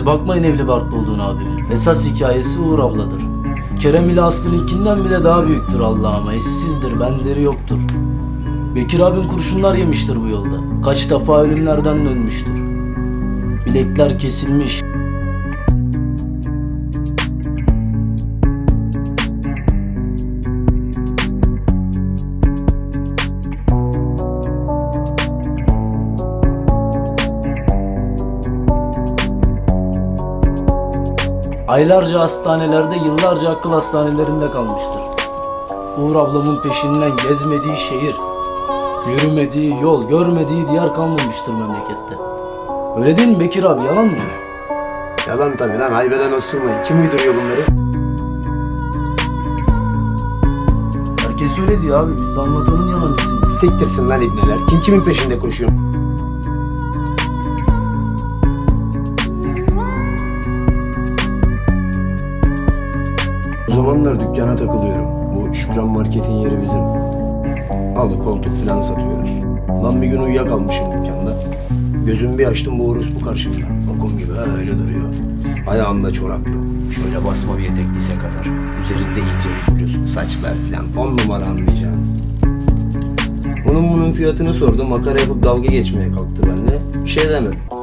Siz bakmayın evli barklı olduğunu abimin. Esas hikayesi Uğur abladır. Kerem ile Aslı'nınkinden bile daha büyüktür Allah'ıma. Eşsizdir, benzeri yoktur. Bekir abim kurşunlar yemiştir bu yolda. Kaç defa ölümlerden dönmüştür. Bilekler kesilmiş. Aylarca hastanelerde, yıllarca akıl hastanelerinde kalmıştır. Uğur ablamın peşinden gezmediği şehir, yürümediği yol, görmediği diyar kalmamıştır memlekette. Öyle değil mi Bekir abi, yalan mı? Yalan tabii lan haybeden osurmayın. Kim uyduruyor bunları? Herkes öyle diyor abi, biz anlatanın yalancısıyız. Siktirsin lan ibneler. Kim kimin peşinde koşuyor? O zamanlar dükkana takılıyorum. Bu Şükran Market'in yeri bizim. Halı koltuk filan satıyoruz. Lan bir gün uyuyakalmışım dükkanda. Gözümü bir açtım bu orospu karşımda. Lokum gibi öyle duruyor. Ayağında çorap yok. Şöyle basma bir etek kadar. Üzerinde ince bir. Saçlar filan. On numara anlayacağınız. Onun bunun fiyatını sordum. Makara yapıp dalga geçmeye kalktı benimle. Bir şey demedim.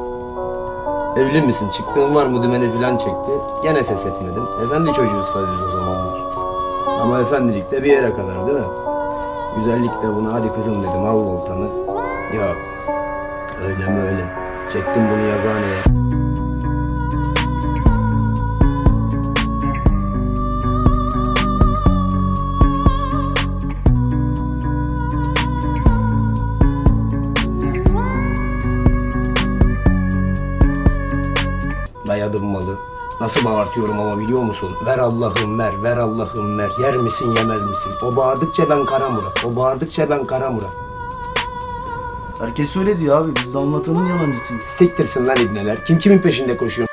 Evli misin? Çıktığın var mı dümeni filan çekti. Gene ses etmedim. Efendi çocuğuz tabii o zamanlar. Ama efendilik de bir yere kadar değil mi? Güzellik de buna hadi kızım dedim al voltanı. Yok. Öyle mi öyle. Çektim bunu yazıhaneye. Dayadım malı. Nasıl bağırtıyorum ama biliyor musun? Ver Allah'ım ver, ver Allah'ım ver. Yer misin yemez misin? O bağırdıkça ben kara Murat. O bağırdıkça ben kara Murat. Herkes öyle diyor abi, biz de anlatanın yalancısıyız. Siktirsin lan ibneler. Kim kimin peşinde koşuyor?